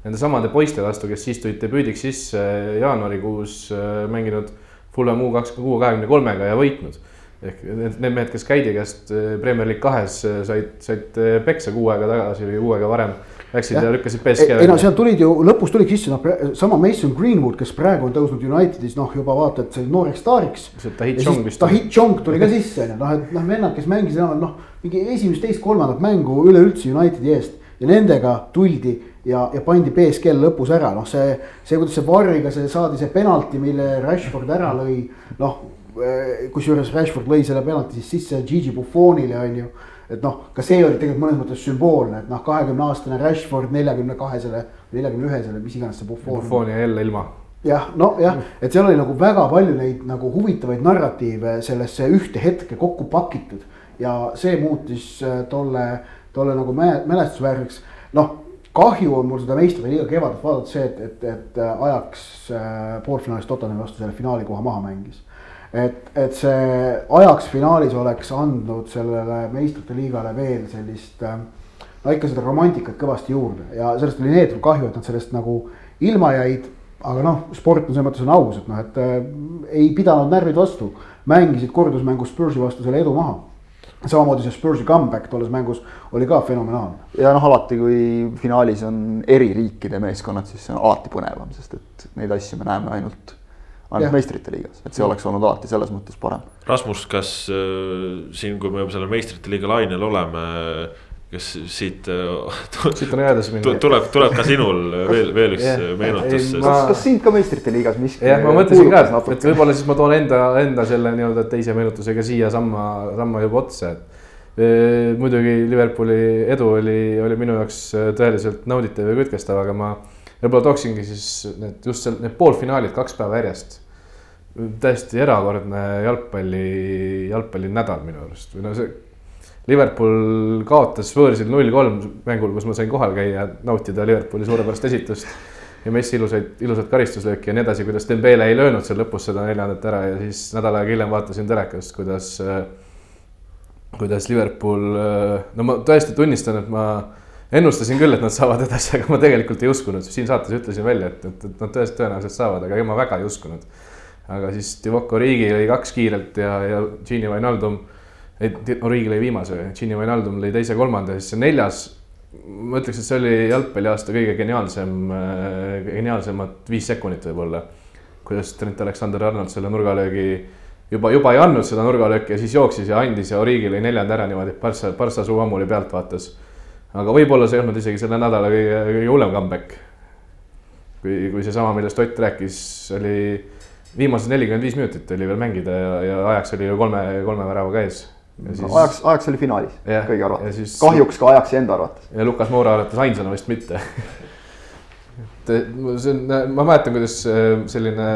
nende samade poiste vastu, kes siis tulid debüüdiks sisse jaanuarikuus äh, mänginud Fulham U kaks, U kahekümne kolmega ja võitnud. ehk need, need mehed, kes Käidi käest äh, Premier League kahes äh, said, said peksa kuu aega tagasi või kuu aega varem. Läksid ja, ja lükkasid BSG. ei no seal tulid ju, lõpus tulid sisse noh, sama Mason Greenwood, kes praegu on tõusnud Unitedis noh, juba vaata, et see nooreks staariks. see Tahit Chong vist. Tahit Chong tuli ka sisse on ju, noh, et noh, vennad, kes mängisid enam noh, mingi esimest, teist, kolmandat mängu üleüldse Unitedi eest ja nendega tuldi ja, ja pandi BSG-l lõpus ära, noh, see, see, kuidas see Varriga see saadi see penalti, mille Rashford ära lõi, noh. Eh, kusjuures Rashford lõi selle penalti siis sisse Gigi Buffonile on ju. Et noh, ka see oli tegelikult mõnes mõttes sümboolne, et noh, kahekümne aastane Rashford neljakümne kahesele, neljakümne ühesele, mis iganes see Buffon. Buffon jäi jälle ilma jah, nojah, et seal oli nagu väga palju neid nagu huvitavaid narratiive sellesse ühte hetke kokku pakitud ja see muutis eh, tolle, tolle nagu mälestusväärseks. noh, kahju on mul seda meistrite liiga kevadet vaadata see, et, et, et äh, Ajax äh, poolfinaalis Tottenhami vastu selle finaalikoha maha mängis. Et, et see Ajax finaalis oleks andnud sellele meistrite liigale veel sellist äh, no ikka seda romantikat kõvasti juurde ja sellest oli neetult kahju, et nad sellest nagu ilma jäid. aga noh, sport on selles mõttes on aus, et noh, et äh, ei pidanud närvid vastu, mängisid kordusmängus Spursi vastu selle edu maha samamoodi see Spursi comeback tolles mängus oli ka fenomenaalne. ja noh, alati kui finaalis on eri riikide meeskonnad, siis see on alati põnevam, sest et neid asju me näeme ainult, ainult meistrite liigas, et see oleks olnud alati selles mõttes parem. Rasmus, kas äh, siin, kui me juba selle meistrite liiga lainel oleme, kas siit siit on edasi minna. tuleb, tuleb ka sinul veel, veel üks yeah. meenutus. Ma... kas, kas sind ka meistrite liigas miski? jah, ma mõtlesin ka, et võib-olla siis ma toon enda, enda selle nii-öelda teise meenutusega siia samma, samma juba otsa, et muidugi Liverpooli edu oli, oli minu jaoks tõeliselt nauditav ja kütkestav, aga ma võib-olla tooksingi siis need just seal need poolfinaalid kaks päeva järjest. täiesti erakordne jalgpalli, jalgpallinädal minu arust või no see Liverpool kaotas võõrsil null kolm mängul, kus ma sain kohal käia, nautida Liverpooli suurepärast esitust. ja Messi ilusaid, ilusat karistuslööki ja nii edasi, kuidas Dembele ei löönud seal lõpus seda neljandat ära ja siis nädal aega hiljem vaatasin telekast, kuidas. kuidas Liverpool, no ma tõesti tunnistan, et ma ennustasin küll, et nad saavad edasi, aga ma tegelikult ei uskunud, siin saates ütlesin välja, et, et, et nad tõesti tõenäoliselt saavad, aga ma väga ei uskunud. aga siis Divock Origi lõi kaks kiirelt ja, ja Gini Wijnaldum et Origi lõi viimase, Gini Wijnaldum lõi teise-kolmanda, siis see neljas. ma ütleks, et see oli jalgpalliaasta kõige geniaalsem, äh, geniaalsemad viis sekundit võib-olla. kuidas Trent Alexander-Arnold selle nurgalöögi juba, juba ei andnud seda nurgalööki ja siis jooksis ja andis ja Origi lõi neljanda ära niimoodi, et Barca, Barca suu ammuli pealt vaatas. Aga võib-olla see ei olnud isegi selle nädala kõige, kõige hullem comeback. kui, kui seesama, millest Ott rääkis, oli viimased nelikümmend viis minutit oli veel mängida ja, ja ajaks oli ju kolme, kolme värava käes Siis... ajaks, ajaks oli finaalis ja, kõigi arvates siis..., kahjuks ka ajaks enda arvates. ja Lukas Moura arvates ainsana vist mitte see on, ma mäletan, kuidas äh, selline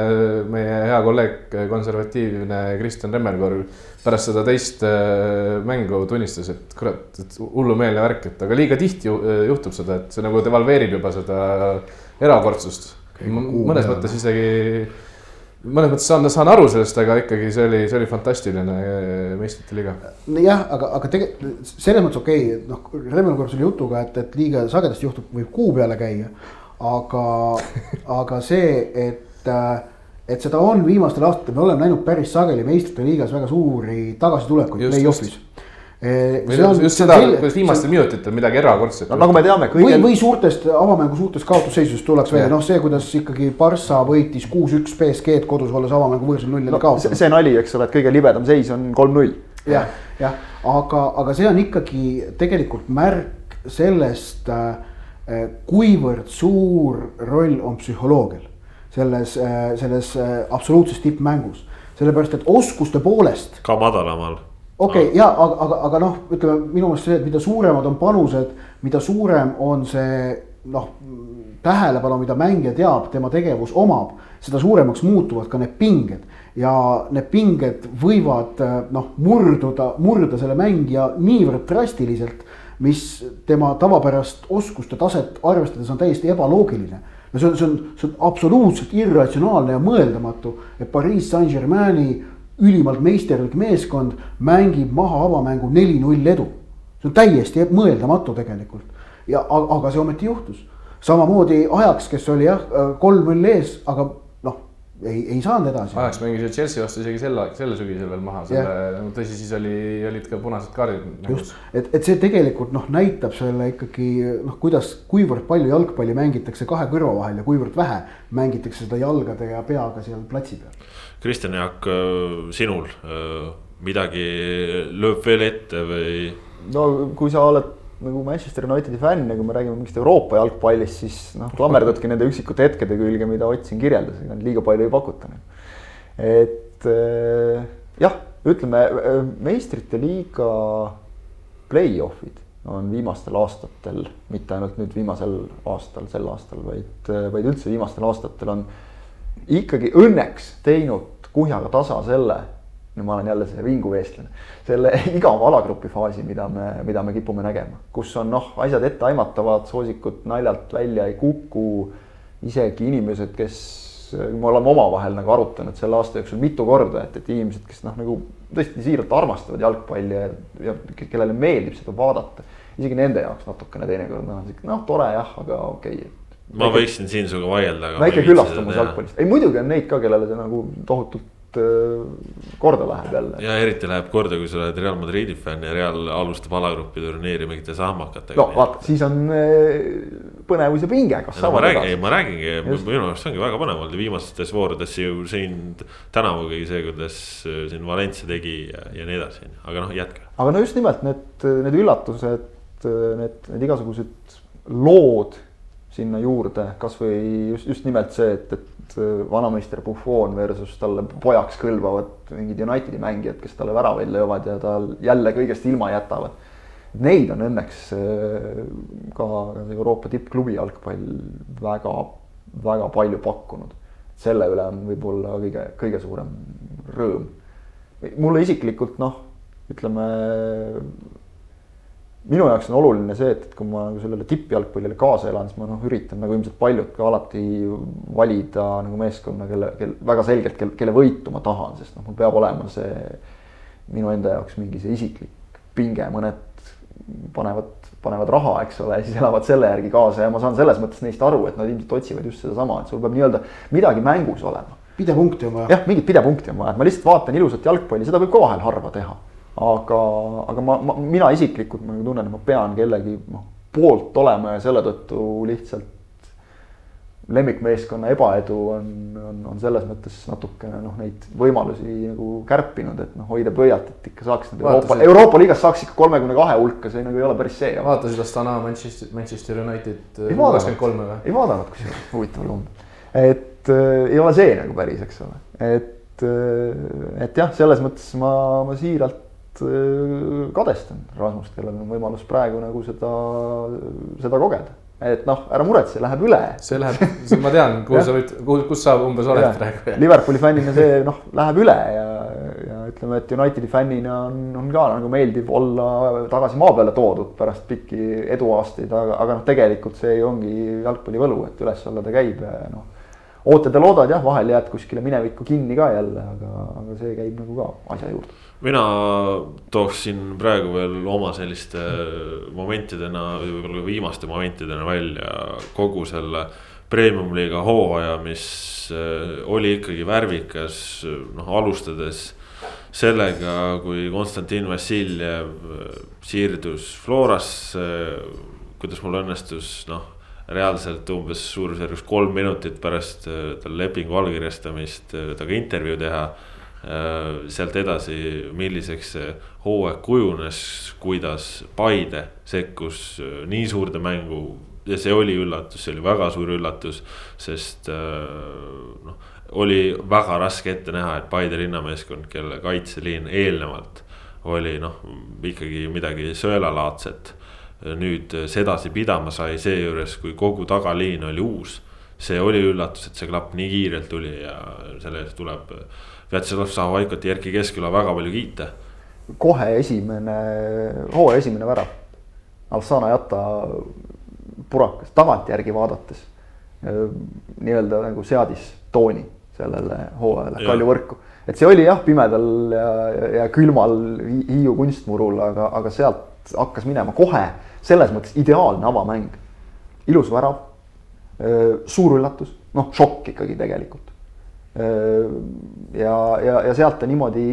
meie hea kolleeg, konservatiivne Kristjan Remmerkorv pärast seda teist äh, mängu tunnistas, et kurat, et hullumeelne värk, et aga liiga tihti äh, juhtub seda, et see nagu devalveerib juba seda erakordsust. mõnes mõttes isegi mõnes mõttes saan, saan aru sellest, aga ikkagi see oli, see oli fantastiline meistrite liiga. jah, aga, aga tegelikult selles mõttes okei okay,, noh, Remel korra selle jutuga, et, et liiga sagedasti juhtub, võib kuu peale käia. Aga aga see, et, et seda on viimastel aastatel, me oleme näinud päris sageli meistrite liigas väga suuri tagasitulekuid play-off'is või on, just seda, kuidas viimastel minutitel midagi erakordset no,. nagu me teame kõige.... või, või suurtest avamängu suurtest kaotusseisudest tullakse välja, noh, see, kuidas ikkagi Barca võitis kuus-üks BSG-d kodus olles avamängu võõrsil nullile no, kaotanud. see nali, eks ole, et kõige libedam seis on kolm-null. jah, jah, aga, aga see on ikkagi tegelikult märk sellest, äh, kuivõrd suur roll on psühholoogial selles, äh, selles äh, absoluutses tippmängus sellepärast, et oskuste poolest. ka madalamal okei okay, ja aga, aga, aga noh, ütleme minu meelest see, et mida suuremad on panused, mida suurem on see noh, tähelepanu, mida mängija teab, tema tegevus omab, seda suuremaks muutuvad ka need pinged. ja need pinged võivad noh, murduda, murda selle mängija niivõrd drastiliselt, mis tema tavapärast oskuste taset arvestades on täiesti ebaloogiline no see on, see on, see on absoluutselt irratsionaalne ja mõeldamatu, et Pariis Saint-Germaini ülimalt meisterlik meeskond mängib maha avamängu neli-null edu. see on täiesti mõeldamatu tegelikult ja aga see ometi juhtus. samamoodi Ajaks, kes oli jah kolm-null ees, aga ei, ei saanud edasi. Ajaks mängis ju Chelsea vastu isegi selle, selle sügisel veel maha, selle, tõsi, siis oli, olid ka punased kaardid. just, et, et see tegelikult noh, näitab selle ikkagi noh, kuidas, kuivõrd palju jalgpalli mängitakse kahe kõrva vahel ja kuivõrd vähe mängitakse seda jalgade ja peaga seal platsi peal Kristjan Jaak, äh, sinul äh, midagi lööb veel ette või? no kui sa oled nagu Manchester Unitedi fänn ja kui me räägime mingist Euroopa jalgpallist, siis noh, klammerdadki nende üksikute hetkede külge, mida Ott siin kirjeldas, ega liiga palju ei pakuta. et äh, jah, ütleme meistrite liiga play-off'id on viimastel aastatel, mitte ainult nüüd viimasel aastal, sel aastal, vaid, vaid üldse viimastel aastatel on ikkagi õnneks teinud kuhjaga tasa selle, no ma olen jälle see vinguveestlane, selle igava alagrupi faasi, mida me, mida me kipume nägema, kus on noh, asjad etteaimatavad, soosikud naljalt välja ei kuku. isegi inimesed, kes me oleme omavahel nagu arutanud selle aasta jooksul mitu korda, et, et inimesed, kes noh, nagu tõesti siiralt armastavad jalgpalli ja, ja kellele meeldib seda vaadata. isegi nende jaoks natukene teinekord on sihuke noh, tore jah, aga okei okay, ma väike, võiksin siin sinuga vaielda. väike külastumus jalgpallist, ei muidugi on neid ka, kellele see nagu tohutult korda läheb jälle. ja eriti läheb korda, kui sa oled Real Madridi fänn ja Real alustab alagrupi turniiri mingite sahmakatega. no vaata, siis on äh, põnevus ja pinge, kas no, edasi. ma räägingi, minu arust ongi väga põnev olnud viimastes voorudes ju siin tänavugi see, kuidas siin Valencia tegi ja, ja nii edasi, aga noh, jätka. aga no just nimelt need, need üllatused äh, need, need igasugused lood sinna juurde, kasvõi just, just nimelt see, et, et äh, vanameister Buffon versus talle pojaks kõlbavad mingid Unitedi mängijad, kes talle väravaid löövad ja tal jälle kõigest ilma jätavad. Neid on õnneks äh, ka Euroopa tippklubi jalgpall väga, väga palju pakkunud. selle üle on võib-olla kõige, kõige suurem rõõm. mulle isiklikult noh, ütleme minu jaoks on oluline see, et, et kui ma nagu sellele tippjalgpallile kaasa elan, siis ma noh, üritan nagu ilmselt paljud ka alati valida nagu meeskonna, kelle, kelle väga selgelt, kelle, kelle võitu ma tahan, sest noh, mul peab olema see minu enda jaoks mingi see isiklik pinge, mõned panevad, panevad raha, eks ole, ja siis elavad selle järgi kaasa ja ma saan selles mõttes neist aru, et nad ilmselt otsivad just sedasama, et sul peab nii-öelda midagi mängus olema. pidepunkti on vaja. jah, mingit pidepunkti on vaja, et ma lihtsalt vaatan ilusat jalgpalli, seda võib ka vahel harva teha aga, aga ma, ma, mina isiklikult ma tunnen, et ma pean kellegi noh, poolt olema ja selle tõttu lihtsalt lemmikmeeskonna ebaedu on, on, on selles mõttes natukene noh, neid võimalusi nagu kärpinud, et noh, hoida pöialt, et ikka saaks need Euroopa, Euroopa liigas saaks ikka kolmekümne kahe hulka, see nagu ei ole päris see. vaatasid Astana Manchester, Manchester United kakskümmend kolme või? ei vaadanud kusjuures, huvitaval kombel. et äh, ei ole see nagu päris, eks ole, et, äh, et jah, selles mõttes ma, ma siiralt kadestan Rasmust, kellel on võimalus praegu nagu seda, seda kogeda. et noh, ära muretse, läheb üle. see läheb, ma tean, kuhu sa võid, kus sa umbes oled ja. praegu. Liverpooli fännina see noh, läheb üle ja, ja ütleme, et Unitedi fännina on, on ka nagu meeldiv olla tagasi maa peale toodud pärast pikki eduaastaid, aga, aga noh, tegelikult see ongi jalgpalli võlu, et üles-alla ta käib ja noh ootad ja loodad jah, vahel jääd kuskile minevikku kinni ka jälle, aga, aga see käib nagu ka asja juurde. mina tooksin praegu veel oma selliste momentidena, võib-olla viimaste momentidena välja kogu selle premium-liiga hooaja, mis äh, oli ikkagi värvikas, noh alustades sellega, kui Konstantin Vassiljev äh, siirdus Florasse, kuidas mul õnnestus noh reaalselt umbes suurusjärgus kolm minutit pärast äh, tal lepingu allkirjastamist äh, temaga intervjuu teha. Äh, sealt edasi, milliseks see hooaeg kujunes, kuidas Paide sekkus nii suurde mängu ja see oli üllatus, see oli väga suur üllatus, sest noh, oli väga raske ette näha, et Paide linnameeskond, kelle kaitseliin eelnevalt oli noh, ikkagi midagi sõelalaadset nüüd sedasi pidama sai seejuures, kui kogu tagaliin oli uus. see oli üllatus, et see klapp nii kiirelt tuli ja selle eest tuleb Vjatšeslav Sahovaikot ja Erkki Keskküla väga palju kiita. kohe esimene, hooaja esimene värav. Alsana Jata purakas tagantjärgi vaadates nii-öelda nagu seadis tooni sellele hooajale Kalju võrku. et see oli jah, pimedal ja, ja külmal Hiiu kunstmurul, aga, aga sealt hakkas minema kohe selles mõttes ideaalne avamäng. ilus värav, suur üllatus, noh šokk ikkagi tegelikult. ja, ja, ja sealt ta niimoodi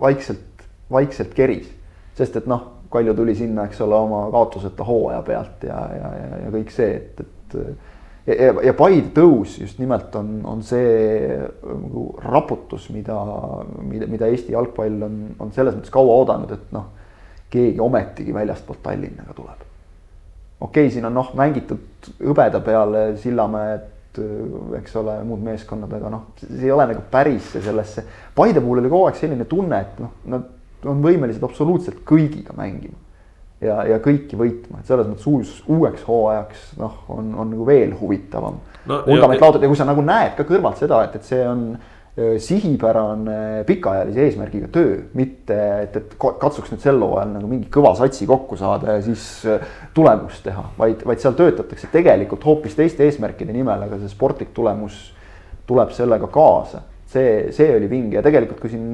vaikselt, vaikselt keris, sest et noh, Kalju tuli sinna, eks ole, oma kaotuseta hooaja pealt ja, ja, ja, ja kõik see, et, et ja, ja, ja Paide tõus just nimelt on, on see nagu raputus, mida, mida, mida Eesti jalgpall on, on selles mõttes kaua oodanud, et noh, keegi ometigi väljastpoolt Tallinna ka tuleb okei okay,, siin on noh, mängitud hõbeda peale Sillamäed, eks ole, muud meeskonnad, aga noh, see ei ole nagu päris see sellesse. Paide puhul oli kogu aeg selline tunne, et noh, nad on võimelised absoluutselt kõigiga mängima. ja, ja kõiki võitma, et selles mõttes uus, uueks hooajaks noh, on, on nagu veel huvitavam no,. vundament laotud ja kui sa nagu näed ka kõrvalt seda, et, et see on sihipärane pikaajalise eesmärgiga töö, mitte et, et katsuks nüüd sel hooajal nagu mingi kõva satsi kokku saada ja siis tulemust teha, vaid, vaid seal töötatakse tegelikult hoopis teiste eesmärkide nimel, aga see sportlik tulemus tuleb sellega kaasa. see, see oli vinge ja tegelikult, kui siin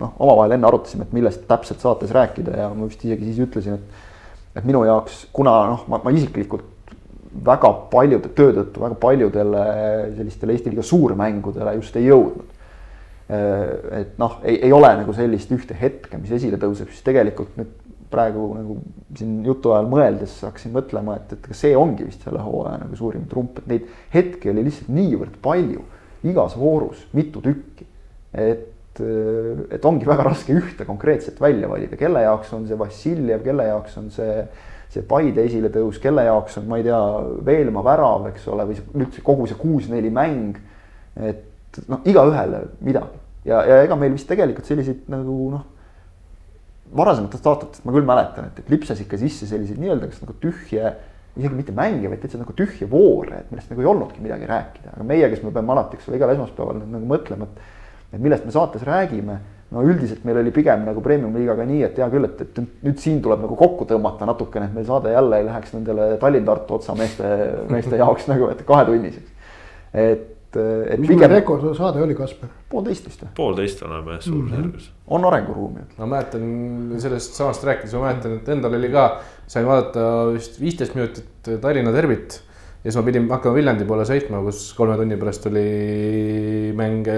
noh, omavahel enne arutasime, et millest täpselt saates rääkida ja ma vist isegi siis ütlesin, et et minu jaoks, kuna noh, ma, ma isiklikult väga paljude töö tõttu väga paljudele sellistele Eesti liiga suurmängudele just ei jõudnud et noh, ei, ei ole nagu sellist ühte hetke, mis esile tõuseb, siis tegelikult nüüd praegu nagu siin jutu ajal mõeldes hakkasin mõtlema, et, et see ongi vist selle hooaja nagu suurim trump, et neid hetki oli lihtsalt niivõrd palju igas voorus, mitu tükki. et, et ongi väga raske ühte konkreetset välja valida, kelle jaoks on see Vassiljev, kelle jaoks on see see Paide esiletõus, kelle jaoks on, ma ei tea, Veelmaa värav, eks ole, või üldse kogu see kuus-neli mäng. et noh, igaühele midagi ja, ja ega meil vist tegelikult selliseid nagu noh varasematest aastatest ma küll mäletan, et, et lipsas ikka sisse selliseid nii-öelda kas nagu tühje, isegi mitte mänge, vaid täitsa nagu tühje voore, et millest nagu ei olnudki midagi rääkida, aga meie, kes me peame alati, eks ole, igal esmaspäeval nüüd nagu mõtlema, et. et millest me saates räägime, no üldiselt meil oli pigem nagu premium-liigaga nii, et hea küll, et, et nüüd siin tuleb nagu kokku tõmmata natukene, et meil saade jälle ei läheks nendele Tallinn-Tartu otsa meeste, meeste jaoks nagu, et kahetunniseks. et et, et. mis pigem... rekordsaade oli, Kasper? poolteist vist või? poolteist oleme suurusjärgus mm. -hmm. on arenguruumi. ma mäletan sellest samast rääkides, ma mäletan, et endal oli ka, sain vaadata vist viisteist minutit Tallinna derbit. ja siis ma pidin hakkama Viljandi poole sõitma, kus kolme tunni pärast oli mäng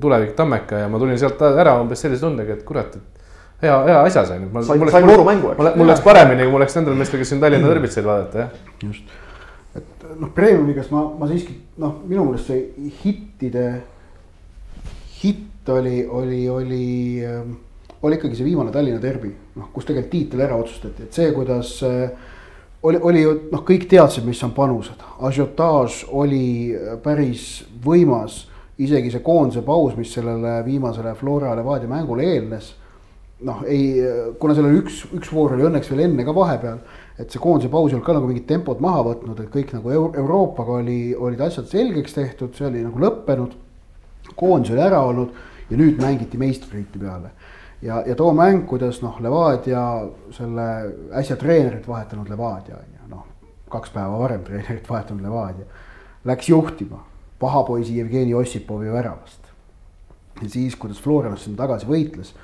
Tulevik Tammeka ja ma tulin sealt ära umbes sellise tundega, et kurat, et hea, hea asja sain. sain, sain voorumängu, eks. mul läks paremini, kui mul läks nendel meestel, kes siin Tallinna derbit said vaadata, jah. just noh, Premium-liigas ma, ma siiski noh, minu meelest see hittide, hitt oli, oli, oli äh, oli ikkagi see viimane Tallinna derbi, noh, kus tegelikult tiitel ära otsustati, et see, kuidas äh, oli, oli ju noh, kõik teadsid, mis on panused, asiotaaž oli äh, päris võimas. isegi see koondise paus, mis sellele viimasele Flora Levadia mängule eelnes. noh, ei, kuna seal oli üks, üks voor oli õnneks veel enne ka vahepeal et see koondise paus ei olnud ka nagu mingit tempot maha võtnud, et kõik nagu Euro Euroopaga oli, olid asjad selgeks tehtud, see oli nagu lõppenud. koondis oli ära olnud ja nüüd mängiti meistritiitli peale. ja, ja too mäng, kuidas noh, Levadia selle äsja treenerit vahetanud Levadia on ju, noh. kaks päeva varem treenerit vahetanud Levadia. Läks juhtima pahapoisi Jevgeni Ossipovi väravast. ja siis, kuidas Florianas sinna tagasi võitles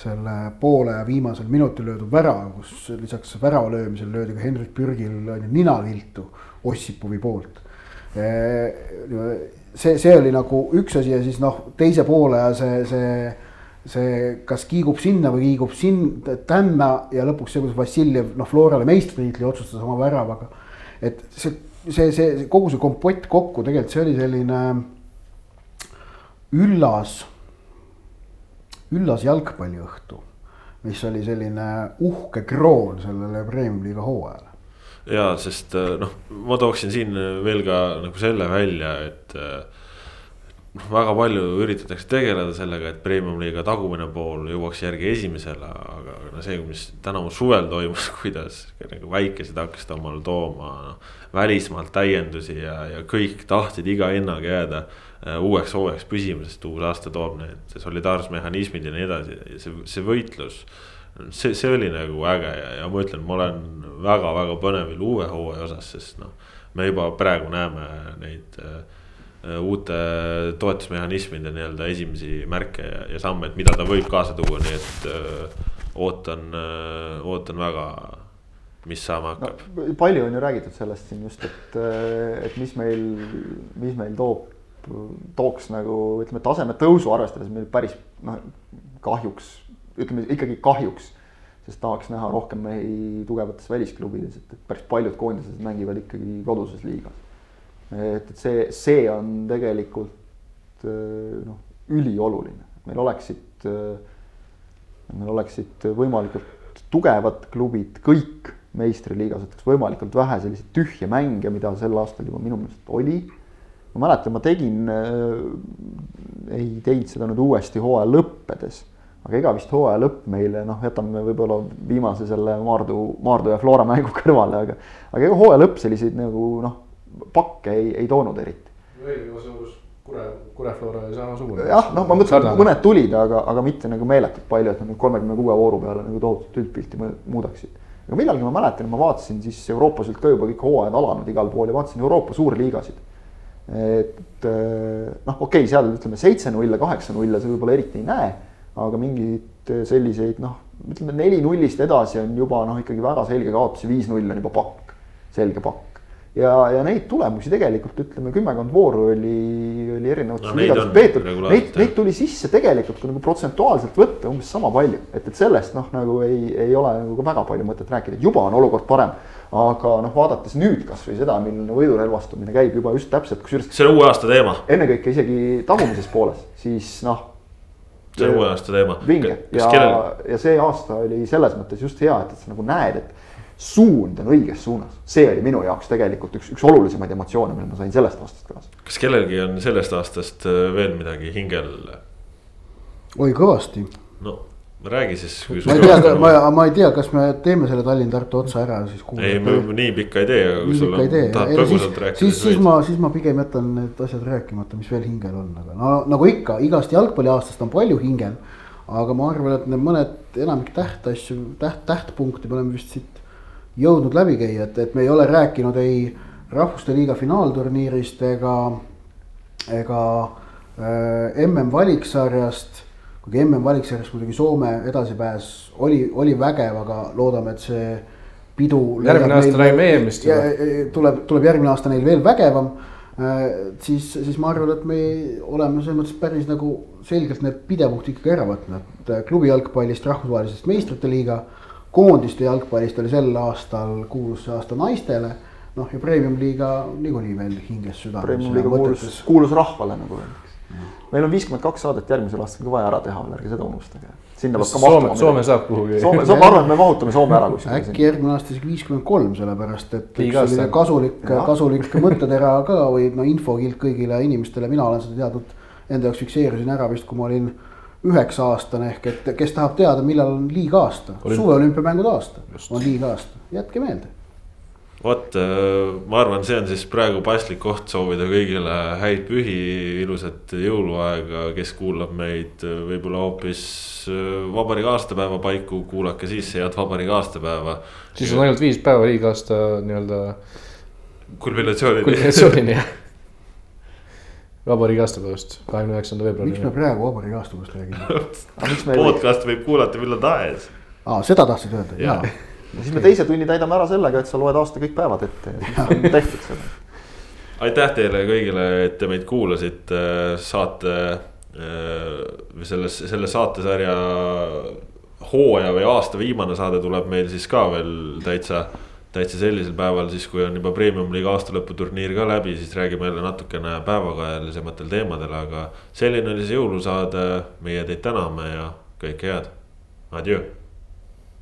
selle poole viimasel minutil löödud värava, kus lisaks värava löömisele löödi ka Henrik Pürgil nina viltu Ossipovi poolt. see, see oli nagu üks asi ja siis noh, teise poole ja see, see, see kas kiigub sinna või kiigub sinna, tänna ja lõpuks see, kuidas Vassiljev noh, Florale meistritiitli otsustas oma väravaga. et see, see, see kogu see kompott kokku tegelikult see oli selline üllas üllas jalgpalliõhtu, mis oli selline uhke kroon sellele Premium-liiga hooajale. ja sest äh, noh, ma tooksin siin veel ka nagu selle välja, et äh, noh, väga palju üritatakse tegeleda sellega, et premium-liiga tagumine pool jõuaks järgi esimesele, aga no see, mis tänavu suvel toimus, kuidas nagu väikesed hakkasid omale tooma noh, välismaalt täiendusi ja, ja kõik tahtsid iga hinnaga jääda uueks hooajaks püsima, sest uus aasta toob need solidaarsusmehhanismid ja nii edasi see, see võitlus. see, see oli nagu äge ja, ja ma ütlen, ma olen väga-väga põnevil uue hooaja osas, sest noh. me juba praegu näeme neid äh, uute toetusmehhanismide nii-öelda esimesi märke ja, ja samme, et mida ta võib kaasa tuua, nii et äh, ootan äh,, ootan väga mis saama hakkab no,? palju on ju räägitud sellest siin just, et, äh, et mis meil, mis meil toob tooks nagu ütleme, taseme tõusu arvestades meil päris noh, kahjuks, ütleme ikkagi kahjuks. sest tahaks näha rohkem mehi tugevates välisklubides, et, päris paljud koondised mängivad ikkagi koduses liigas. et, et see, see on tegelikult noh, ülioluline, meil oleksid, meil oleksid võimalikult tugevad klubid, kõik meistriliigas, et oleks võimalikult vähe selliseid tühje mänge, mida sel aastal juba minu meelest oli ma mäletan, ma tegin äh,, ei teinud seda nüüd uuesti hooaja lõppedes, aga ega vist hooaja lõpp meile noh, jätame võib-olla viimase selle Maardu, Maardu ja Flora mängu kõrvale, aga, aga ega hooaja lõpp selliseid nagu noh, pakke ei, ei toonud eriti. Kure, Kure-Flora oli samasugune. jah, noh, ma mõtlen, mõned tulid, aga, aga mitte nagu meeletult palju, et nad nüüd kolmekümne kuue vooru peale nagu tohutut üldpilti muudaksid. aga millalgi ma mäletan, ma vaatasin siis Euroopas olid ka juba kõik hooajad alanud igal pool ja vaatasin Euroopa suurliigasid et eh, noh, okei okay,, seal ütleme seitse-null ja kaheksa-null sa võib-olla eriti ei näe, aga mingeid selliseid noh, ütleme neli nullist edasi on juba noh, ikkagi väga selge kaotus ja viis-null on juba pakk, selge pakk. Ja, ja neid tulemusi tegelikult ütleme kümmekond vooru oli, oli erinevates no, liigades peetud, neid, neid tuli sisse tegelikult kui nagu protsentuaalselt võtta umbes sama palju, et, et sellest noh, nagu ei, ei ole nagu ka väga palju mõtet rääkida, juba on olukord parem aga noh, vaadates nüüd kasvõi seda, milline võidurelvastumine käib juba just täpselt, kusjuures. see on uue aasta teema. ennekõike isegi tagumises pooles, siis noh. see on uue aasta teema. vinge ja, ja see aasta oli selles mõttes just hea, et, et sa nagu näed, et suund on õiges suunas, see oli minu jaoks tegelikult üks, üks olulisemaid emotsioone, mille ma sain sellest aastast kaasa. kas kellelgi on sellest aastast äh, veel midagi hingel? oi, kõvasti. no räägi siis. ma ei tea, ma, ma ei tea, kas me teeme selle Tallinn-Tartu otsa ära siis. ei, me nii pikka ei tee, aga kui sul on, tahad põgusalt rääkida. siis, siis ma, siis ma pigem jätan need asjad rääkimata, mis veel hingel on, aga no nagu ikka, igast jalgpalliaastast on palju hingel. aga ma arvan, et need mõned enamik tähtasju, täht, tähtpunkte me oleme vist siit jõudnud läbi käia, et, et me ei ole rääkinud ei Rahvuste Liiga finaalturniirist ega, ega äh, MM valiksarjast. kuigi MM valiksarjas muidugi Soome edasipääs oli, oli vägev, aga loodame, et see pidu. järgmine aasta räägime EM-ist tuleb, tuleb järgmine aasta neil veel vägevam äh,. siis, siis ma arvan, et me oleme selles mõttes päris nagu selgelt need pidepunktid ikkagi ära võtnud, et klubi jalgpallist rahvusvahelisest meistrite liiga koondiste jalgpallist oli sel aastal kuulus aasta naistele. noh, ja premium-liiga niikuinii veel hinges südames. Premium-liiga kuulus, kuulus rahvale nagu öeldakse. meil on viiskümmend kaks saadet järgmisel aastal ka vaja ära teha, ärge seda unustage. sinna peab ka mahtuma. Soome saab kuhugi. Soome, ma arvan, et me mahutame Soome ära kuskile. äkki järgmine aasta isegi viiskümmend kolm, sellepärast et selline kasulik, kasulik mõttetera ka või no infokild kõigile inimestele, mina olen seda teadnud. Enda jaoks fikseerisin ära vist, kui ma olin üheksa aastane ehk et kes tahab teada, millal on liiga aasta Olin..., suveolümpiamängude aasta Just. on liiga aasta, jätke meelde. vot, äh, ma arvan, see on siis praegu paslik koht soovida kõigile häid pühi, ilusat jõuluaega, kes kuulab meid äh, võib-olla hoopis äh, vabariigi aastapäeva paiku, kuulake siis head vabariigi aastapäeva. siis on ainult viis päeva liiga aasta nii-öelda. kulminatsioonini. kulminatsioonini jah vabariigi aastapäevast, kahekümne üheksanda veebruari. miks me praegu vabariigi aastapäevast räägime podcast võib kuulata millal tahes. aa, seda tahtsid öelda, jaa. ja siis me teise tunni täidame ära sellega, et sa loed aasta kõik päevad ette ja siis on tehtud seda. aitäh teile kõigile, et te meid kuulasite, saate või selles, selle saatesarja hooaja või aasta viimane saade tuleb meil siis ka veel täitsa täitsa sellisel päeval, siis kui on juba premium-liiga aastalõputurniir ka läbi, siis räägime jälle natukene päevakajalisematel teemadel, aga selline oli see jõulusaade. meie teid täname ja kõike head, adjöö